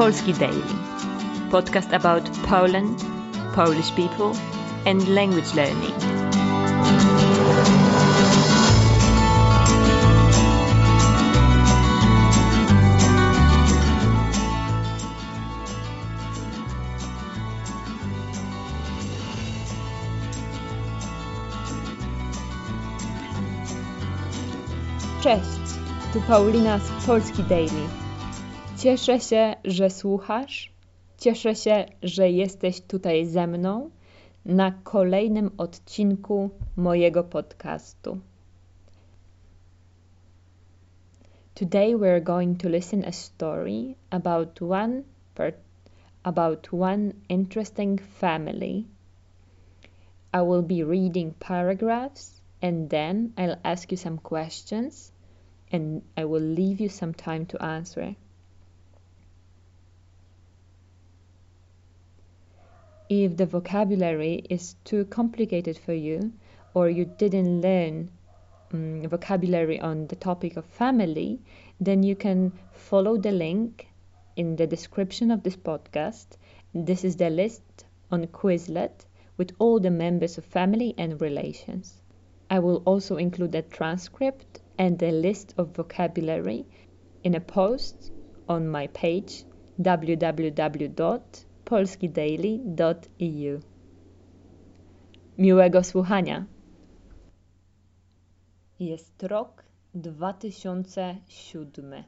Polski Daily, podcast about Poland, Polish people, and language learning. Cześć, tu Paulina z Polski Daily. Cieszę się, że słuchasz. Cieszę się, że jesteś tutaj ze mną na kolejnym odcinku mojego podcastu. Today we're going to listen a story about one per- about one interesting family. I will be reading paragraphs and then I'll ask you some questions and I will leave you some time to answer. If the vocabulary is too complicated for you or you didn't learn um, vocabulary on the topic of family, then you can follow the link in the description of this podcast. This is the list on Quizlet with all the members of family and relations. I will also include a transcript and a list of vocabulary in a post on my page www.polskidaily.eu. Miłego słuchania. Jest rok 2007.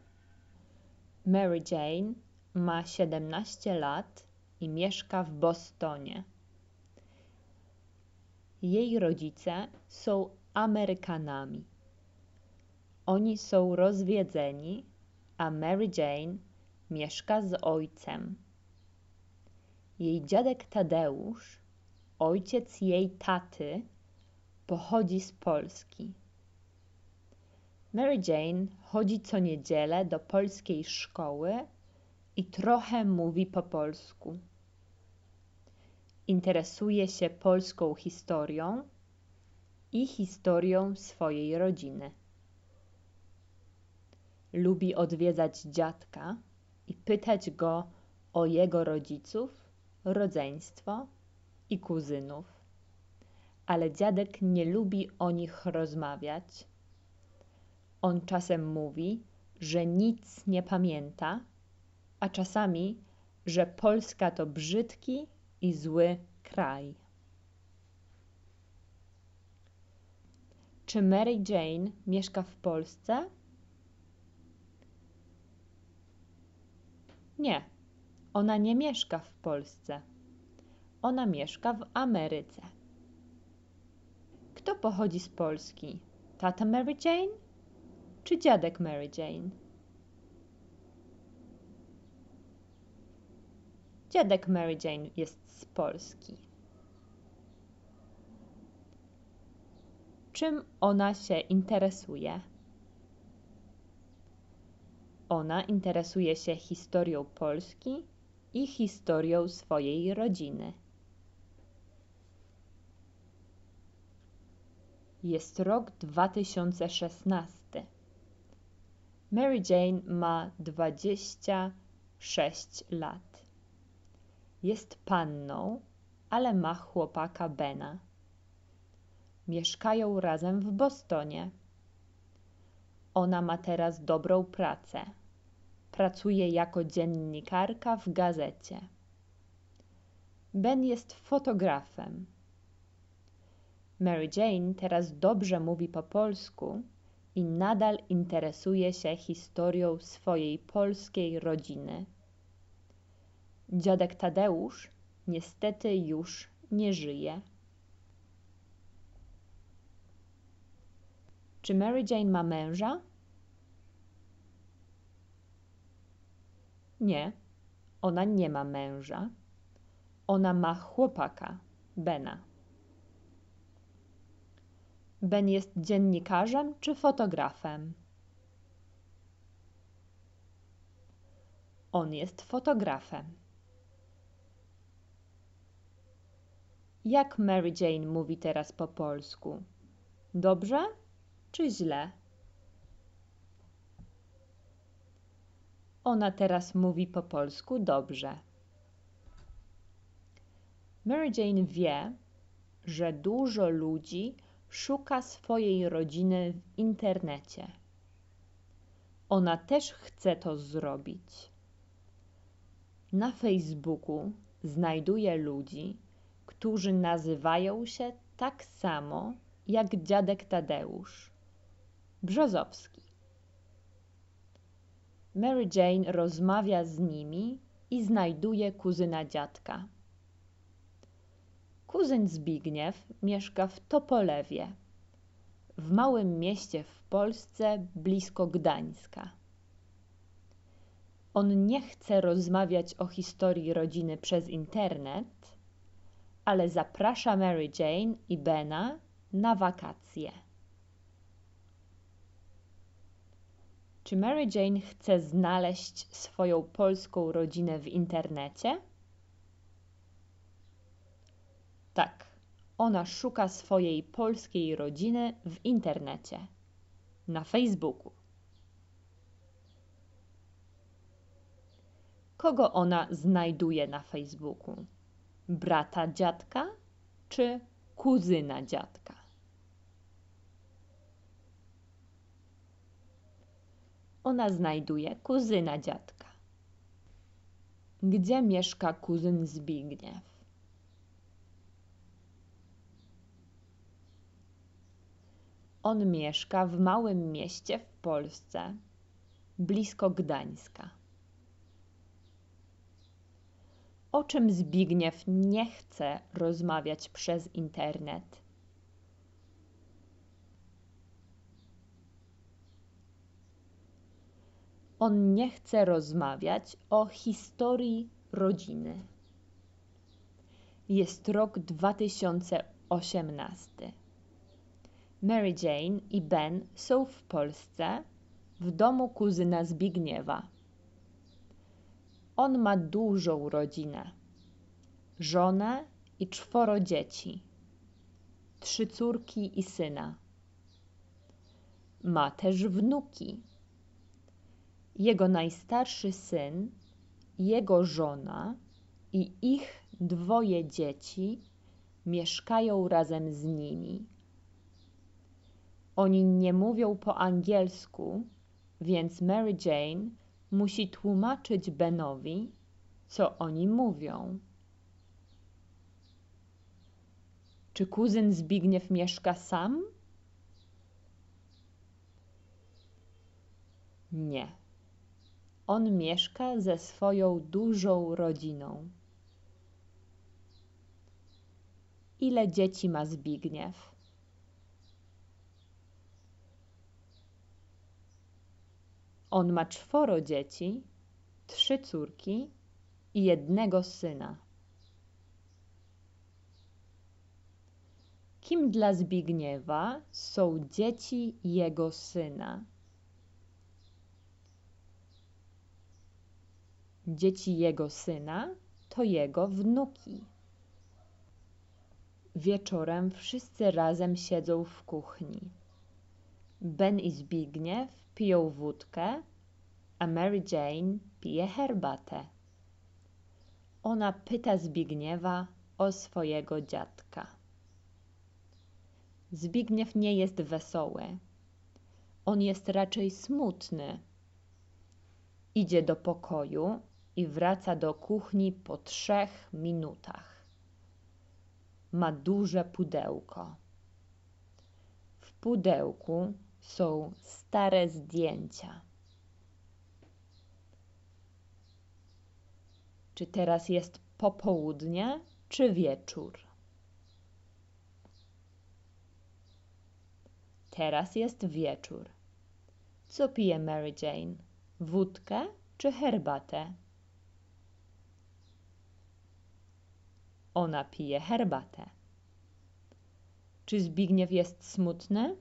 Mary Jane ma 17 lat i mieszka w Bostonie. Jej rodzice są Amerykanami. Oni są rozwiedzeni, a Mary Jane mieszka z ojcem. Jej dziadek Tadeusz, ojciec jej taty, pochodzi z Polski. Mary Jane chodzi co niedzielę do polskiej szkoły i trochę mówi po polsku. Interesuje się polską historią i historią swojej rodziny. Lubi odwiedzać dziadka i pytać go o jego rodziców, rodzeństwo i kuzynów. Ale dziadek nie lubi o nich rozmawiać. On czasem mówi, że nic nie pamięta, a czasami, że Polska to brzydki i zły kraj. Czy Mary Jane mieszka w Polsce? Nie, ona nie mieszka w Polsce. Ona mieszka w Ameryce. Kto pochodzi z Polski? Tata Mary Jane czy dziadek Mary Jane? Dziadek Mary Jane jest z Polski. Czym ona się interesuje? Ona interesuje się historią Polski i historią swojej rodziny. Jest rok 2016. Mary Jane ma 26 lat. Jest panną, ale ma chłopaka Bena. Mieszkają razem w Bostonie. Ona ma teraz dobrą pracę. Pracuje jako dziennikarka w gazecie. Ben jest fotografem. Mary Jane teraz dobrze mówi po polsku i nadal interesuje się historią swojej polskiej rodziny. Dziadek Tadeusz niestety już nie żyje. Czy Mary Jane ma męża? Nie, ona nie ma męża. Ona ma chłopaka, Bena. Ben jest dziennikarzem czy fotografem? On jest fotografem. Jak Mary Jane mówi teraz po polsku? Dobrze czy źle? Ona teraz mówi po polsku dobrze. Mary Jane wie, że dużo ludzi szuka swojej rodziny w internecie. Ona też chce to zrobić. Na Facebooku znajduje ludzi, którzy nazywają się tak samo jak dziadek Tadeusz. Brzozowski. Mary Jane rozmawia z nimi i znajduje kuzyna dziadka. Kuzyn Zbigniew mieszka w Topolewie, w małym mieście w Polsce blisko Gdańska. On nie chce rozmawiać o historii rodziny przez internet, ale zaprasza Mary Jane i Bena na wakacje. Czy Mary Jane chce znaleźć swoją polską rodzinę w internecie? Tak, ona szuka swojej polskiej rodziny w internecie, na Facebooku. Kogo ona znajduje na Facebooku? Brata dziadka czy kuzyna dziadka? Ona znajduje kuzyna dziadka. Gdzie mieszka kuzyn Zbigniew? On mieszka w małym mieście w Polsce, blisko Gdańska. O czym Zbigniew nie chce rozmawiać przez internet? On nie chce rozmawiać o historii rodziny. Jest rok 2018. Mary Jane i Ben są w Polsce, w domu kuzyna Zbigniewa. On ma dużą rodzinę. Żonę i czworo dzieci. Trzy córki i syna. Ma też wnuki. Jego najstarszy syn, jego żona i ich dwoje dzieci mieszkają razem z nimi. Oni nie mówią po angielsku, więc Mary Jane musi tłumaczyć Benowi, co oni mówią. Czy kuzyn Zbigniew mieszka sam? Nie. On mieszka ze swoją dużą rodziną. Ile dzieci ma Zbigniew? On ma czworo dzieci, trzy córki i jednego syna. Kim dla Zbigniewa są dzieci jego syna? Dzieci jego syna to jego wnuki. Wieczorem wszyscy razem siedzą w kuchni. Ben i Zbigniew piją wódkę, a Mary Jane pije herbatę. Ona pyta Zbigniewa o swojego dziadka. Zbigniew nie jest wesoły. On jest raczej smutny. Idzie do pokoju i wraca do kuchni po trzech minutach. Ma duże pudełko. W pudełku są stare zdjęcia. Czy teraz jest popołudnie, czy wieczór? Teraz jest wieczór. Co pije Mary Jane? Wódkę czy herbatę? Ona pije herbatę. Czy Zbigniew jest smutny?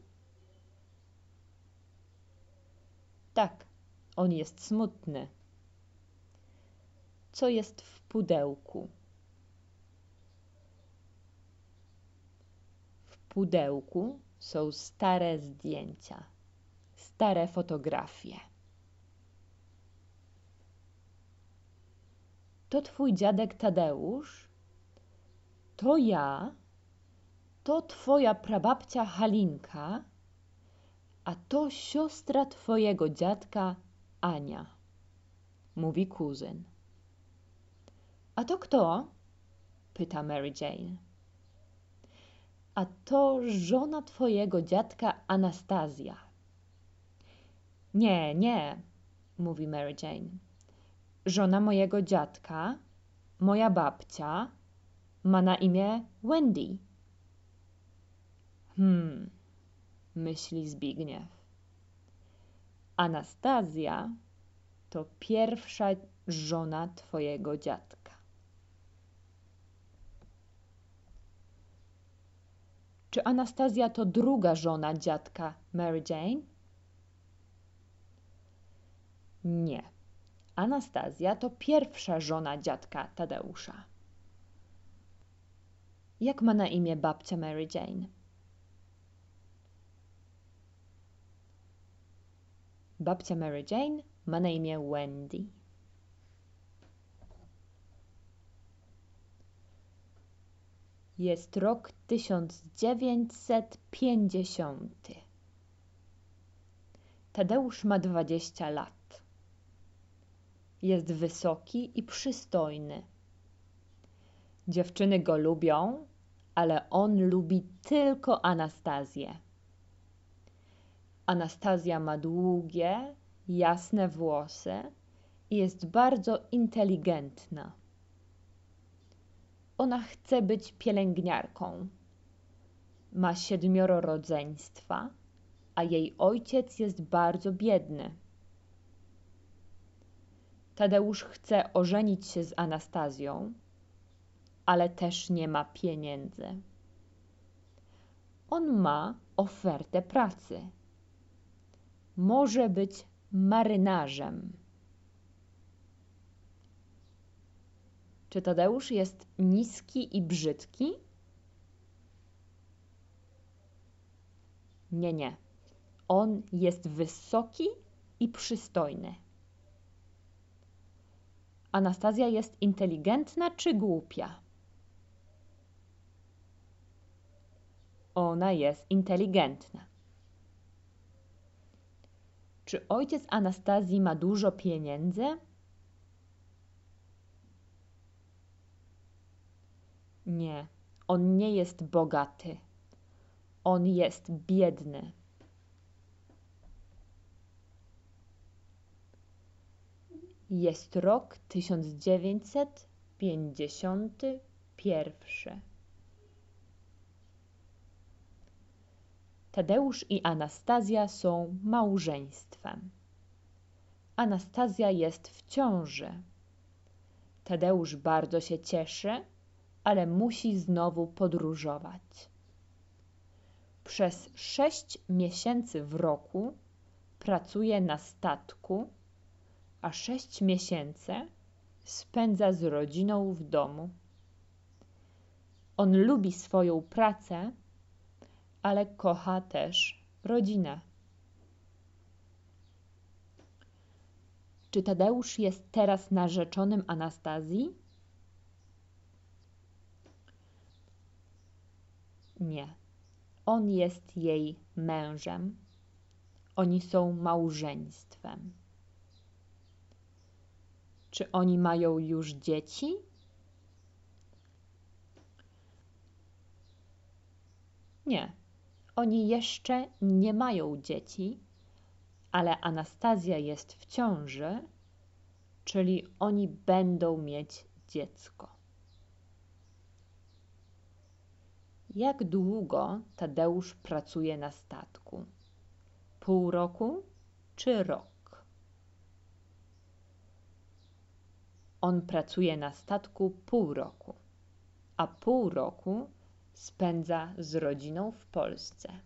Tak, on jest smutny. Co jest w pudełku? W pudełku są stare zdjęcia, stare fotografie. To twój dziadek Tadeusz? To ja? To twoja prababcia Halinka? A to siostra twojego dziadka Ania, mówi kuzyn. A to kto? pyta Mary Jane. A to żona twojego dziadka Anastazja. Nie, nie, mówi Mary Jane. Żona mojego dziadka, moja babcia, ma na imię Wendy. Hmm, myśli Zbigniew. Anastazja to pierwsza żona twojego dziadka. Czy Anastazja to druga żona dziadka Mary Jane? Nie. Anastazja to pierwsza żona dziadka Tadeusza. Jak ma na imię babcia Mary Jane? Babcia Mary Jane ma na imię Wendy. Jest rok 1950. Tadeusz ma 20 lat. Jest wysoki i przystojny. Dziewczyny go lubią, ale on lubi tylko Anastazję. Anastazja ma długie, jasne włosy i jest bardzo inteligentna. Ona chce być pielęgniarką. Ma siedmioro rodzeństwa, a jej ojciec jest bardzo biedny. Tadeusz chce ożenić się z Anastazją, ale też nie ma pieniędzy. On ma ofertę pracy. Może być marynarzem. Czy Tadeusz jest niski i brzydki? Nie, nie. On jest wysoki i przystojny. Anastazja jest inteligentna czy głupia? Ona jest inteligentna. Czy ojciec Anastazji ma dużo pieniędzy? Nie, on nie jest bogaty. On jest biedny. Jest rok 1951. Tadeusz i Anastazja są małżeństwem. Anastazja jest w ciąży. Tadeusz bardzo się cieszy, ale musi znowu podróżować. Przez sześć miesięcy w roku pracuje na statku, a sześć miesięcy spędza z rodziną w domu. On lubi swoją pracę, ale kocha też rodzinę. Czy Tadeusz jest teraz narzeczonym Anastazji? Nie. On jest jej mężem. Oni są małżeństwem. Czy oni mają już dzieci? Nie. Oni jeszcze nie mają dzieci, ale Anastazja jest w ciąży, czyli oni będą mieć dziecko. Jak długo Tadeusz pracuje na statku? Pół roku czy rok? On pracuje na statku pół roku, a pół roku spędza z rodziną w Polsce.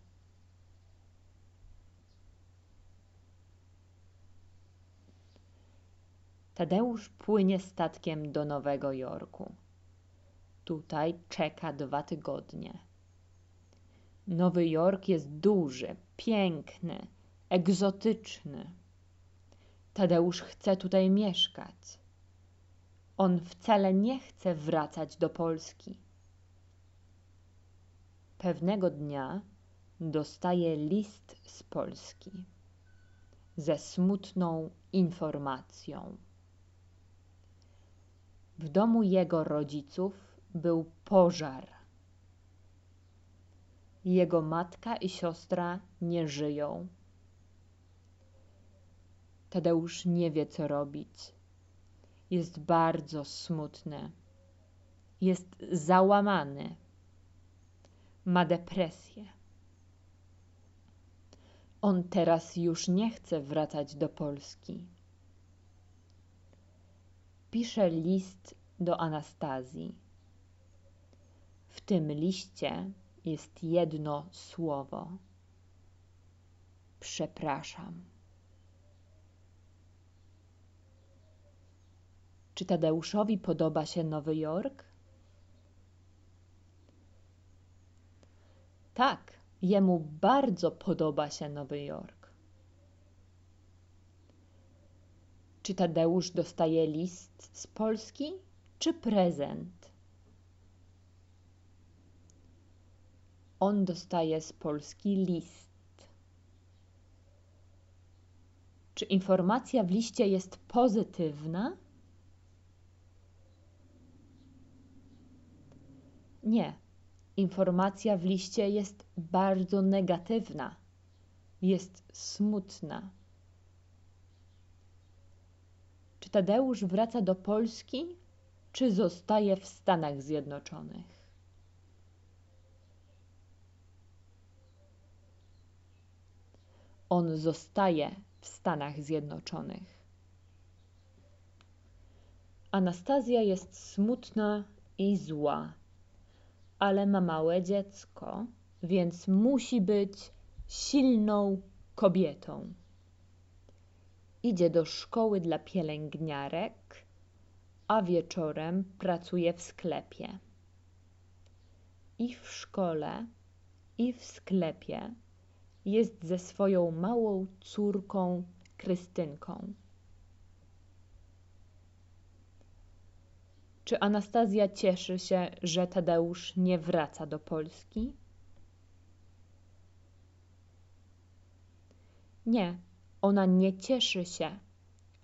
Tadeusz płynie statkiem do Nowego Jorku. Tutaj czeka dwa tygodnie. Nowy Jork jest duży, piękny, egzotyczny. Tadeusz chce tutaj mieszkać. On wcale nie chce wracać do Polski. Pewnego dnia dostaje list z Polski ze smutną informacją. W domu jego rodziców był pożar. Jego matka i siostra nie żyją. Tadeusz nie wie, co robić. Jest bardzo smutny. Jest załamany. Ma depresję. On teraz już nie chce wracać do Polski. Pisze list do Anastazji. W tym liście jest jedno słowo. Przepraszam. Czy Tadeuszowi podoba się Nowy Jork? Tak, jemu bardzo podoba się Nowy Jork. Czy Tadeusz dostaje list z Polski, czy prezent? On dostaje z Polski list. Czy informacja w liście jest pozytywna? Nie. Informacja w liście jest bardzo negatywna. Jest smutna. Czy Tadeusz wraca do Polski, czy zostaje w Stanach Zjednoczonych? On zostaje w Stanach Zjednoczonych. Anastazja jest smutna i zła ale ma małe dziecko, więc musi być silną kobietą. Idzie do szkoły dla pielęgniarek, a wieczorem pracuje w sklepie. I w szkole, i w sklepie jest ze swoją małą córką Krystynką. Czy Anastazja cieszy się, że Tadeusz nie wraca do Polski? Nie, ona nie cieszy się.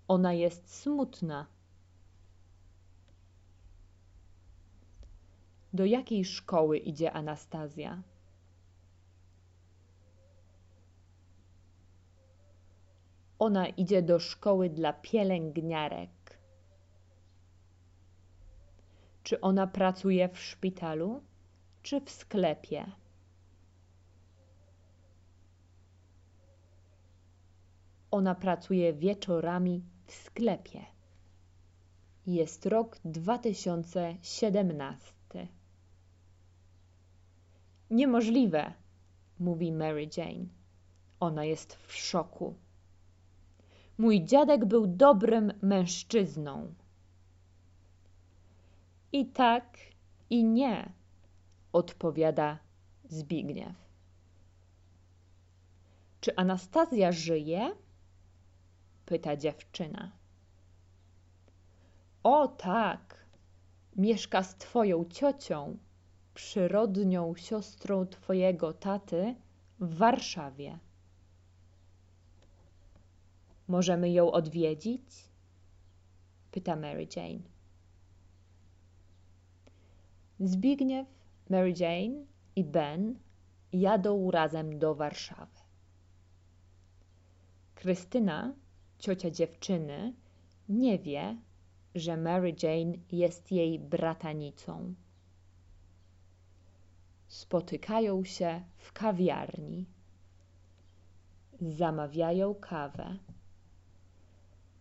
Ona jest smutna. Do jakiej szkoły idzie Anastazja? Ona idzie do szkoły dla pielęgniarek. Czy ona pracuje w szpitalu, czy w sklepie? Ona pracuje wieczorami w sklepie. Jest rok 2017. Niemożliwe, mówi Mary Jane. Ona jest w szoku. Mój dziadek był dobrym mężczyzną. I tak, i nie, odpowiada Zbigniew. Czy Anastazja żyje? pyta dziewczyna. O tak, mieszka z twoją ciocią, przyrodnią siostrą twojego taty w Warszawie. Możemy ją odwiedzić? pyta Mary Jane. Zbigniew, Mary Jane i Ben jadą razem do Warszawy. Krystyna, ciocia dziewczyny, nie wie, że Mary Jane jest jej bratanicą. Spotykają się w kawiarni. Zamawiają kawę.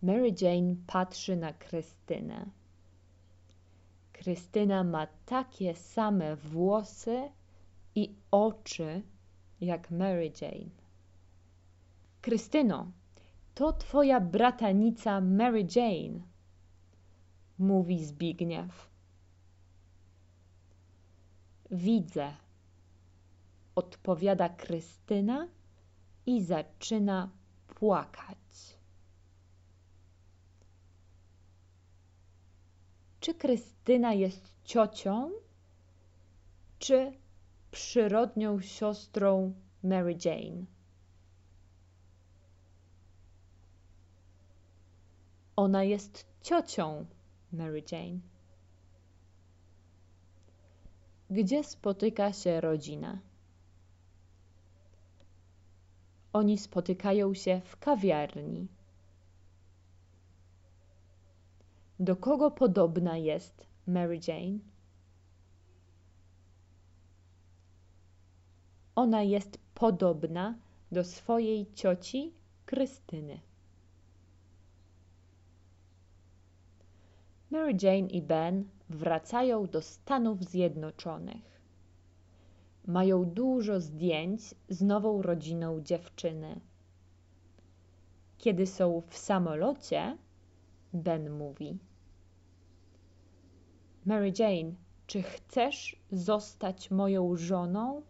Mary Jane patrzy na Krystynę. Krystyna ma takie same włosy i oczy jak Mary Jane. Krystyno, to twoja bratanica Mary Jane, mówi Zbigniew. Widzę, odpowiada Krystyna i zaczyna płakać. Czy Krystyna jest ciocią, czy przyrodnią siostrą Mary Jane? Ona jest ciocią Mary Jane. Gdzie spotyka się rodzina? Oni spotykają się w kawiarni. Do kogo podobna jest Mary Jane? Ona jest podobna do swojej cioci Krystyny. Mary Jane i Ben wracają do Stanów Zjednoczonych. Mają dużo zdjęć z nową rodziną dziewczyny. Kiedy są w samolocie, Ben mówi: Mary Jane, czy chcesz zostać moją żoną?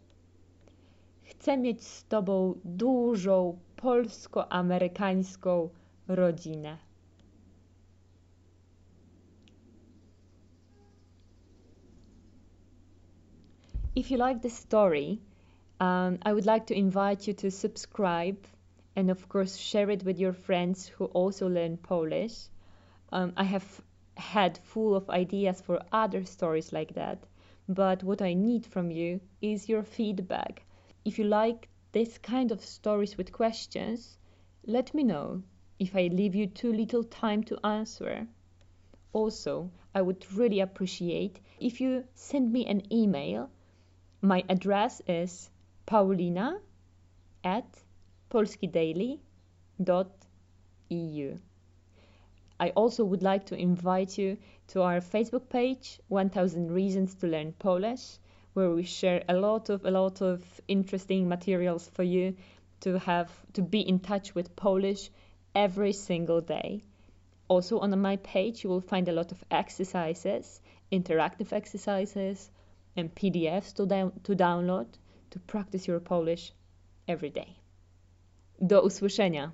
Chcę mieć z tobą dużą polsko-amerykańską rodzinę. If you like this story, um, I would like to invite you to subscribe and, of course, share it with your friends who also learn Polish. Um, I have had full of ideas for other stories like that, but what I need from you is your feedback. If you like this kind of stories with questions, let me know if I leave you too little time to answer. Also, I would really appreciate if you send me an email my address is paulina at polskidaily.eu. I also would like to invite you to our Facebook page, 1000 Reasons to Learn Polish, where we share a lot of a lot of interesting materials for you to have to be in touch with Polish every single day. Also on my page you will find a lot of exercises, interactive exercises, and PDFs to, to download to practice your Polish every day. Do usłyszenia!